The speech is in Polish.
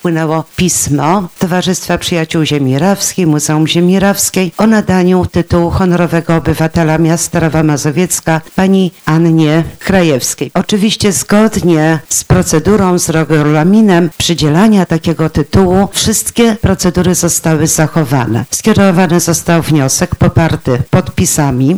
wpłynęło pismo Towarzystwa Przyjaciół Ziemi Rawskiej, Muzeum Ziemi Rawskiej o nadaniu tytułu honorowego obywatela miasta Rawa Mazowiecka pani Annie Krajewskiej. Oczywiście zgodnie z procedurą, z regulaminem przydzielania takiego tytułu wszystkie procedury zostały zachowane. Skierowany został wniosek poparty podpisami